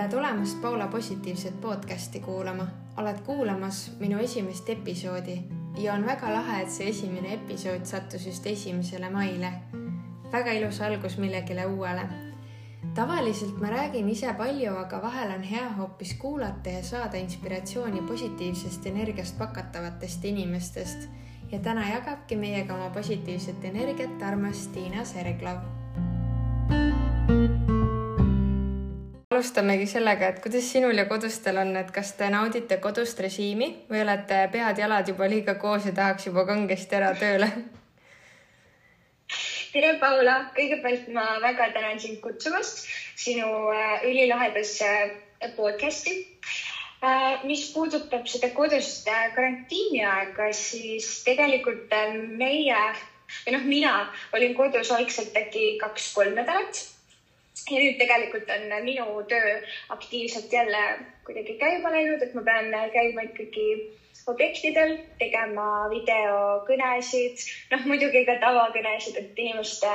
tere tulemast Paula positiivset podcasti kuulama. oled kuulamas minu esimest episoodi ja on väga lahe, et see esimene episood sattus just esimesele maile. väga ilus algus millegile uuele. tavaliselt ma räägin ise palju, aga vahel on hea hoopis kuulata ja saada inspiratsiooni positiivsest energiast pakatavatest inimestest. ja täna jagabki meiega oma positiivset energiat armas Tiina Serglov alustamegi sellega, et kuidas sinul ja kodustel on, et kas te naudite kodust režiimi või olete pead-jalad juba liiga koos ja tahaks juba kangesti ära tööle? tere, Paula, kõigepealt ma väga tänan sind kutsumast sinu äh, ülilahedasse äh, podcast'i. Äh, mis puudutab seda kodust karantiini aega, siis tegelikult meie või noh, mina olin kodus algselt äkki kaks-kolm nädalat ja nüüd tegelikult on minu töö aktiivselt jälle kuidagi käima läinud, et ma pean käima ikkagi objektidel, tegema videokõnesid, noh muidugi ka tavakõnesid, et inimeste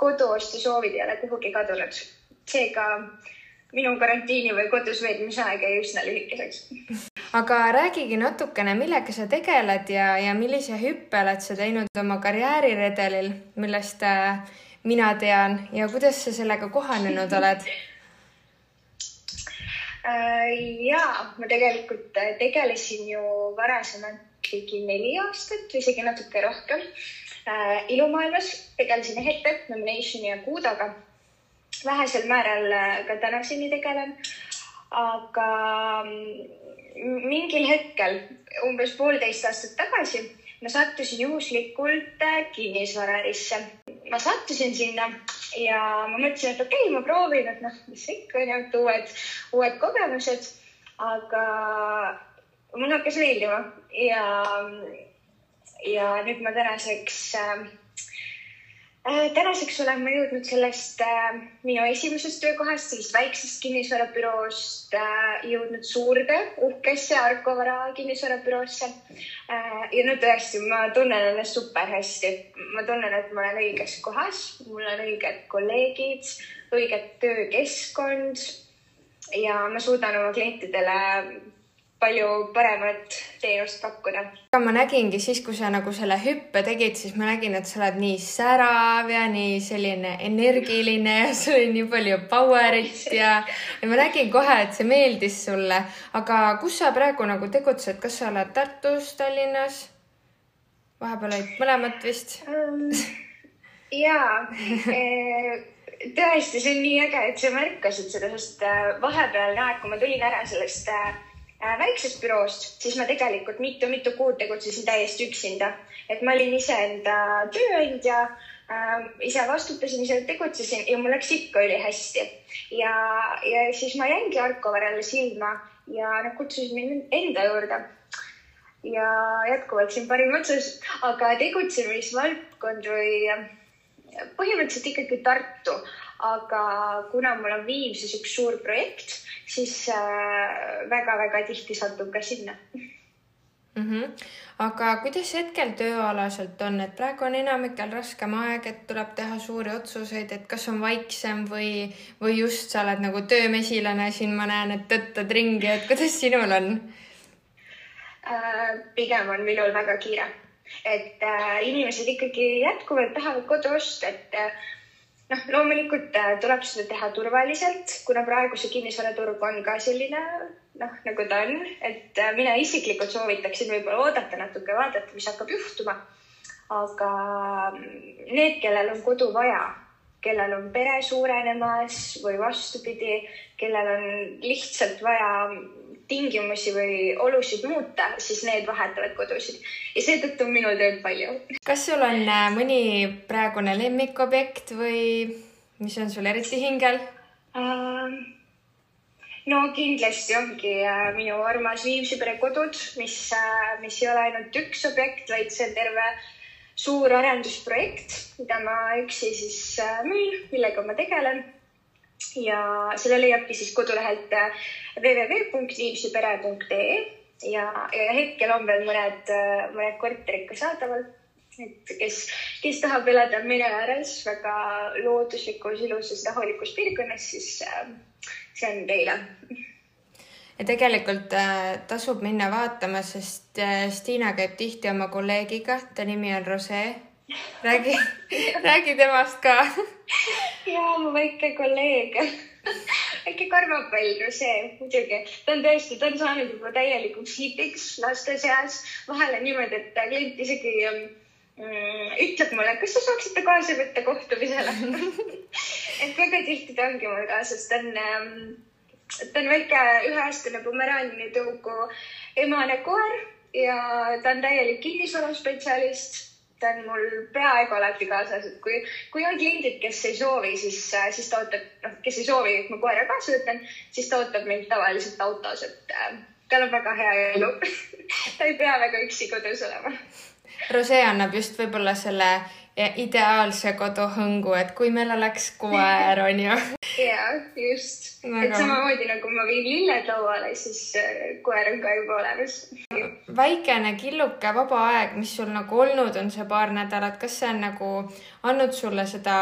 koduostusoovid ei ole kuhugi kadunud. seega minu karantiini või kodus veetmise aeg jäi üsna lühikeseks. aga räägigi natukene, millega sa tegeled ja, ja millise hüppe oled sa teinud oma karjääriredelil, millest äh, mina tean ja kuidas sa sellega kohanenud oled? Äh, ja ma tegelikult äh, tegelesin ju varasemalt ligi neli aastat või isegi natuke rohkem äh, ilumaailmas, tegelesin Ehete, Nominationi ja Kuudaga. vähesel määral ka tänaseni tegelen. aga mm, mingil hetkel, umbes poolteist aastat tagasi, ma sattusin juhuslikult kinnisvaraärisse ma sattusin sinna ja ma mõtlesin, et okei okay,, ma proovin, et noh, mis ikka onju, et uued, uued kogemused. aga mulle hakkas meeldima ja, ja nüüd ma tänaseks äh, tänaseks olen ma jõudnud sellest äh, minu esimesest töökohast, sellest väiksest kinnisvarabüroost äh, jõudnud suurde uhkesse Arko Vara kinnisvarabüroosse äh,. ja no tõesti, ma tunnen ennast super hästi. ma tunnen, et ma olen õiges kohas, mul on õiged kolleegid, õiget töökeskkond ja ma suudan oma klientidele palju paremat teenust pakkuda. ma nägingi siis, kui sa nagu selle hüppe tegid, siis ma nägin, et sa oled nii särav ja nii selline energiline ja sul oli nii palju power'it ja, ja ma nägin kohe, et see meeldis sulle. aga kus sa praegu nagu tegutsed, kas sa oled Tartus, Tallinnas? vahepeal olid mõlemat vist um,? jaa eh, tõesti, see on nii äge, et sa märkasid seda, sest äh, vahepeal, kui ma tulin ära sellest äh, Äh, väiksest büroost, siis ma tegelikult mitu-mitu kuud tegutsesin täiesti üksinda, et ma olin iseenda tööandja äh,, ise vastutasin, ise tegutsesin ja mul läks ikka ülihästi. ja, ja siis ma jäingi Arkoverele silma ja nad kutsusid mind enda juurde. ja jätkuvalt siin parim otsus, aga tegutsemisvaldkond või põhimõtteliselt ikkagi Tartu, aga kuna mul on Viimsis üks suur projekt siis väga-väga äh, tihti satub ka sinna mm. -hmm. aga kuidas hetkel tööalaselt on, et praegu on enamikel raskem aeg, et tuleb teha suuri otsuseid, et kas on vaiksem või, või just sa oled nagu töömesilane siin, ma näen, et tõttad ringi, et kuidas sinul on äh,? pigem on minul väga kiire, et äh, inimesed ikkagi jätkuvalt tahavad kodu osta, et äh, noh, loomulikult äh, tuleb seda teha turvaliselt, kuna praegu see kinnisvaraturg on ka selline noh, nagu ta on, et äh, mina isiklikult soovitaksin võib-olla oodata natuke, vaadata, mis hakkab juhtuma. aga mm, need, kellel on kodu vaja, kellel on pere suurenemas või vastupidi, kellel on lihtsalt vaja tingimusi või olusid muuta, siis need vahetavad kodusid ja seetõttu on minul tööd palju. kas sul on äh, mõni praegune lemmikobjekt või mis on sul eriti hingel uh,? no kindlasti ongi uh, minu armas Viimsi perekodud, mis uh,, mis ei ole ainult üks objekt, vaid see on terve suur arendusprojekt, mida ma üksi siis müün, millega ma tegelen ja selle leiabki siis kodulehelt äh, www.viimsipere.ee ja, ja hetkel on veel mõned, äh, mõned korterid ka saadaval. et kes, kes tahab elada mere ääres väga looduslikus, ilusas, rahulikus piirkonnas, siis, äh, see on teile. ja tegelikult äh, tasub minna vaatama, sest äh, Stiina käib tihti oma kolleegiga, ta nimi on Rose. Räägi räägi temast ka ja mu väike kolleeg väike karvapall Rose, muidugi. ta on tõesti, ta on saanud juba täielikuks hitiks laste seas. vahel on niimoodi, et klient isegi mm, ütleb mulle, kas te saaksite kaasa võtta kohtumisele et väga tihti ta ongi mul kaasas, ta on ähm, ta on väike üheaastane Pomerania tõugu emane koer ja ta on täielik kinnisvaraspetsialist. Ta on mul peaaegu alati kaasas, et kui, kui on kliendid, kes ei soovi, siis, siis ta ootab, noh, kes ei soovi, et ma koera kaasa võtan, siis ta ootab mind tavaliselt autos, et äh, tal on väga hea elu ta ei pea väga üksi kodus olema. Rose annab just võib-olla selle ideaalse koduhõngu, et kui meil oleks koer, onju. ja just Väga..., et samamoodi nagu ma viin lilled lauale, siis äh, koer on ka juba olemas. väikene killuke vaba aeg, mis sul nagu olnud on see paar nädalat, kas see on nagu andnud sulle seda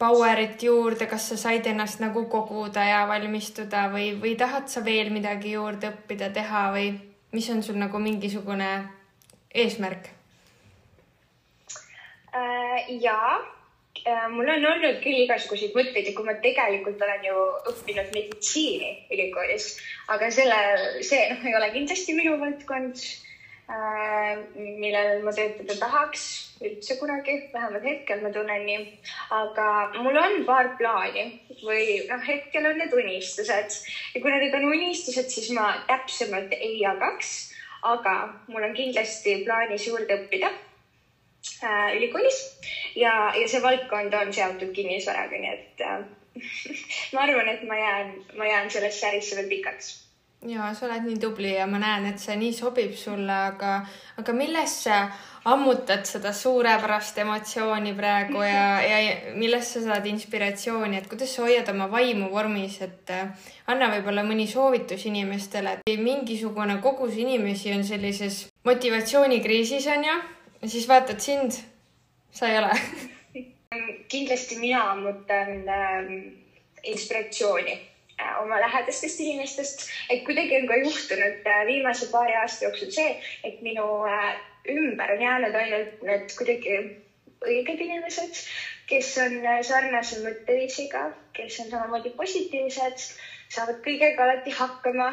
power'it juurde, kas sa said ennast nagu koguda ja valmistuda või, või tahad sa veel midagi juurde õppida, teha või mis on sul nagu mingisugune eesmärk? Äh, ja äh, mul on olnud küll igasuguseid mõtteid ja kui ma tegelikult olen ju õppinud meditsiini ülikoolis, aga selle, see noh, ei ole kindlasti minu valdkond, äh, millel ma töötada tahaks üldse kunagi, vähemalt hetkel ma tunnen nii. aga mul on paar plaani või noh, hetkel on need unistused. Ja kuna need on unistused, siis ma täpsemalt ei jagaks, aga mul on kindlasti plaanis juurde õppida äh, ülikoolis. Ja, ja see valdkond on seotud kinnisvaraga, nii et äh, ma arvan, et ma jään, ma jään sellesse ärisse veel pikaks. Ja sa oled nii tubli ja ma näen, et see nii sobib sulle, aga, aga milles sa ammutad seda suurepärast emotsiooni praegu ja, ja millest sa saad inspiratsiooni, et kuidas sa hoiad oma vaimu vormis, et äh, anna võib-olla mõni soovitus inimestele, et mingisugune kogus inimesi on sellises motivatsioonikriisis onju ja siis vaatad sind, sa ei ole. Kindlasti mina ammutan ähm, inspiratsiooni äh, oma lähedastest inimestest, et kuidagi on ka juhtunud äh, viimase paari aasta jooksul see, et minu äh, ümber on jäänud ainult need kuidagi õiged inimesed, kes on äh, sarnase mõtteviisiga, kes on samamoodi positiivsed, saavad kõigega alati hakkama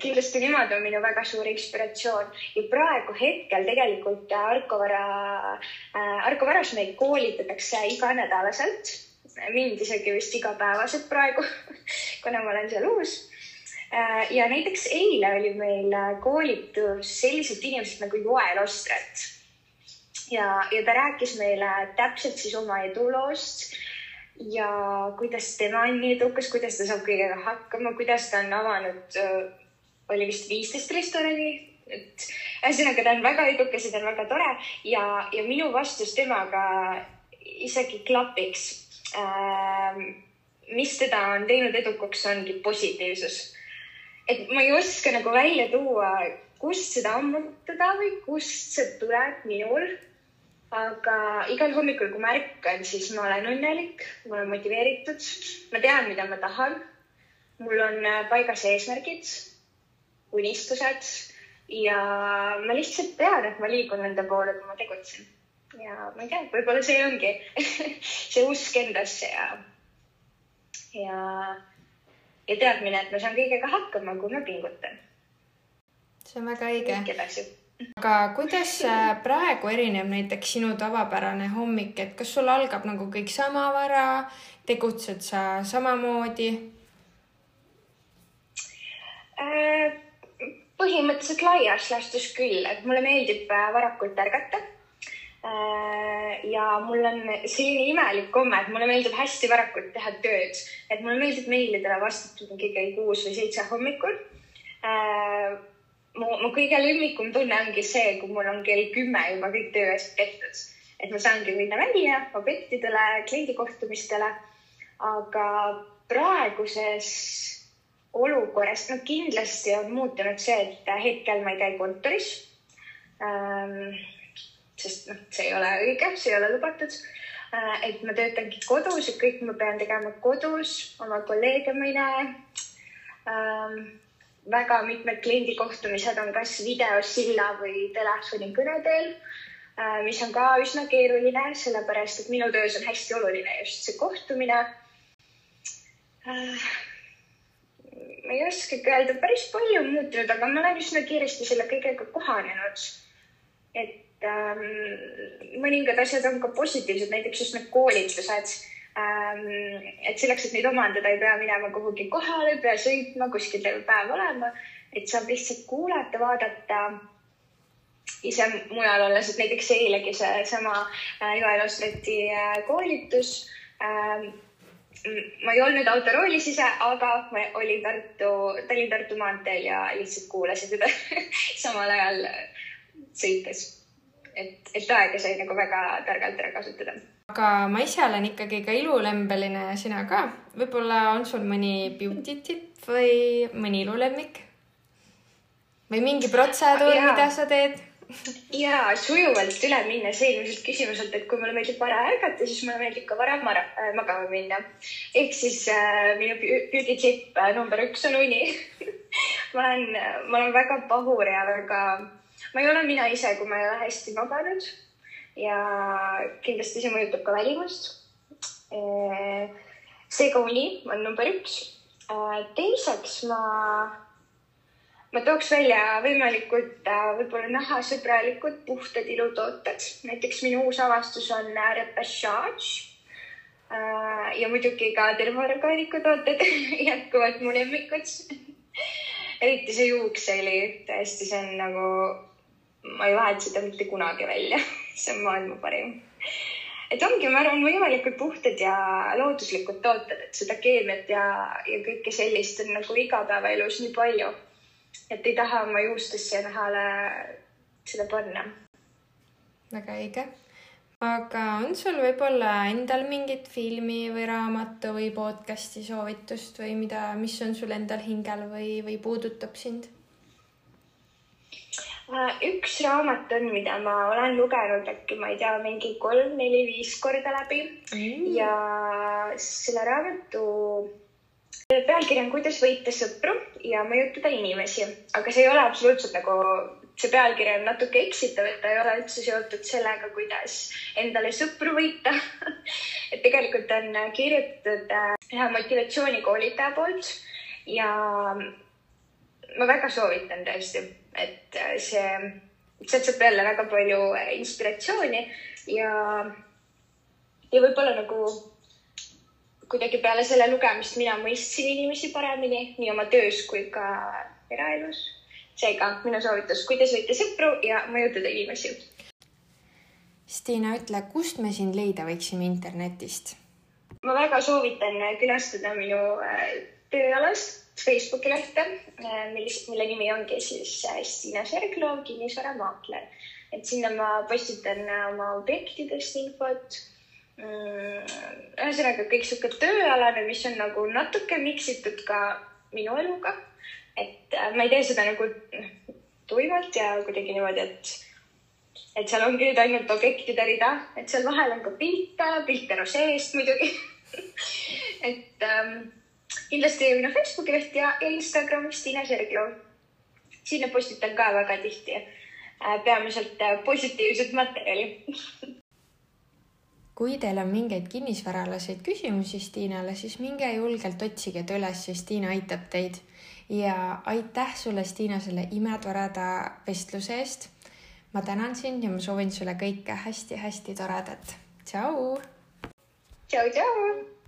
kindlasti nemad on minu väga suur inspiratsioon. Ja praegu hetkel tegelikult Arko Vara, äh, Arko Varas meid koolitatakse iganädalaselt, mind isegi vist igapäevaselt praegu kuna ma olen seal uus. Äh, ja näiteks eile oli meil koolitus sellised inimesed nagu Joel Ostret. Ja, ja ta rääkis meile täpselt siis oma eduloost ja kuidas tema on nii edukas, kuidas ta saab kõigega hakkama, kuidas ta on avanud, oli vist viisteist restorani, et ühesõnaga ta on väga edukas ja ta on väga tore ja, ja minu vastus temaga isegi klapiks ähm,. mis teda on teinud edukaks, ongi positiivsus. et ma ei oska nagu välja tuua, kust seda ammutada või kust see tuleb minul aga igal hommikul, kui ma ärkan, siis ma olen õnnelik, ma olen motiveeritud, ma tean, mida ma tahan. mul on äh, paigas eesmärgid, unistused ja ma lihtsalt tean, et ma liigun nende poole, kui ma tegutsen. ja ma ei tea, võib-olla see ongi see usk endasse ja, ja, ja teadmine, et ma saan kõigega hakkama, kui ma pingutan. see on väga õige aga kuidas praegu erineb näiteks sinu tavapärane hommik, et kas sul algab nagu kõik sama vara, tegutsed sa samamoodi? Äh, põhimõtteliselt laias laastus küll, et mulle meeldib äh, varakult ärgata. Äh, ja mul on selline imelik komme, et mulle meeldib hästi varakult teha tööd, et mulle meeldib meilidele vastata mingi kell kuus või seitse hommikul mu, mu kõige lemmikum tunne ongi see, kui mul on kell kümme juba kõik tööasjad tehtud, et ma saangi minna välja objektidele, kliendikohtumistele. aga praeguses olukorras, no kindlasti on muutunud see, et hetkel ma ei käi kontoris ähm,. sest noh, see ei ole õige, see ei ole lubatud. et ma töötangi kodus, et kõik ma pean tegema kodus, oma kolleege ma ei näe ähm, väga mitmed kliendikohtumised on kas videosilla või telefonikõne teel, mis on ka üsna keeruline, sellepärast et minu töös on hästi oluline just see kohtumine ma ei oskagi öelda, päris palju on muutunud, aga ma olen üsna kiiresti selle kõigega kohanenud. et ähm, mõningad asjad on ka positiivsed, näiteks just need koolitused. Et selleks, et neid omandada, ei pea minema kuhugi kohale, ei pea sõitma, kuskil terve päev olema, et saab lihtsalt kuulata, vaadata ise mujal olles, et näiteks eilegi seesama äh, Joel Ostreti äh, koolitus ähm, ma ei olnud autoroolis ise, aga ma olin Tartu, Tallinn-Tartu maanteel ja lihtsalt kuulasin seda samal ajal sõites. et, et aega sai nagu väga targalt ära kasutada. Aga ma ise olen ikkagi ka ilulembeline ja sina ka. võib-olla on sul mõni beauty tipp või mõni ilulemmik? või mingi protseduur, mida sa teed? ja sujuvalt üle minnes eelmiselt küsimuselt, et kui mulle meeldib vara ärgata, siis mulle meeldib ka vara äh, magama minna. ehk siis äh, minu beauty tip äh, number üks on uni ma olen, ma olen väga pahur ja väga, ma ei ole mina ise, kui ma ei ole hästi maganud. Ja kindlasti see mõjutab ka välimust. Seega uni on number üks. Teiseks ma ma tooks välja võimalikult äh, võib-olla nahasõbralikud puhtad ilutooted. näiteks minu uus avastus on äh, Repassage. Ja muidugi ka termoorgaaniku tooted jätkuvalt mu lemmikud eriti see juukseli, tõesti, see on nagu, ma ei vaheta seda mitte kunagi välja see on maailma parim. et ongi, ma arvan, võimalikult puhtad ja looduslikud tooted, et seda keemiat ja, ja kõike sellist on nagu igapäevaelus nii palju et ei taha oma juustesse ja nahale seda panna. väga õige. aga on sul võib-olla endal mingit filmi või raamatu või podcast'i soovitust või mida, mis on sul endal hingel või, või puudutab sind? Äh, üks raamat on, mida ma olen lugenud äkki, ma ei tea, mingi kolm-neli-viis korda läbi. Mm. ja selle raamatu pealkiri on Kuidas võita sõpru ja mõjutada inimesi, aga see ei ole absoluutselt nagu, see pealkiri on natuke eksitav, et ta ei ole üldse seotud sellega, kuidas endale sõpru võita. Et tegelikult on kirjutatud äh, ühe motivatsioonikoolitaja poolt ja ma väga soovitan tõesti, et äh, see, sealt saab jälle väga palju inspiratsiooni ja, ja võib-olla nagu kuidagi peale selle lugemist mina mõistsin inimesi paremini nii oma töös kui ka eraelus. seega minu soovitus, kuidas võita sõpru ja mõjutada inimesi. Stiina, ütle, kust me sind leida võiksime internetist? ma väga soovitan külastada minu äh, tööalast Facebooki lehte, äh, millist, mille nimi ongi siis äh, Stiina Serglo, kinnisvaramaakler. et sinna ma postitan oma objektidest infot Mm, ühesõnaga kõik sihuke tööalane, mis on nagu natuke miksitud ka minu eluga. et ma ei tee seda nagu tuimalt ja kuidagi niimoodi, et, et seal ongi nüüd ainult objektide rida, et seal vahel on ka pilte, pilte no seest muidugi et ähm, kindlasti minu Facebooki leht ja, Instagramis Tiina Serglo. sinna postitan ka väga tihti äh, peamiselt äh, positiivset materjali kui teil on mingeid kinnisvaraalaseid küsimusi Stiinale, siis minge julgelt otsige ta üles, siis Stiina aitab teid. ja aitäh sulle, Stiina, selle imetoreda vestluse eest. ma tänan sind ja ma soovin sulle kõike hästi-hästi toredat. tšau. tšau, tšau.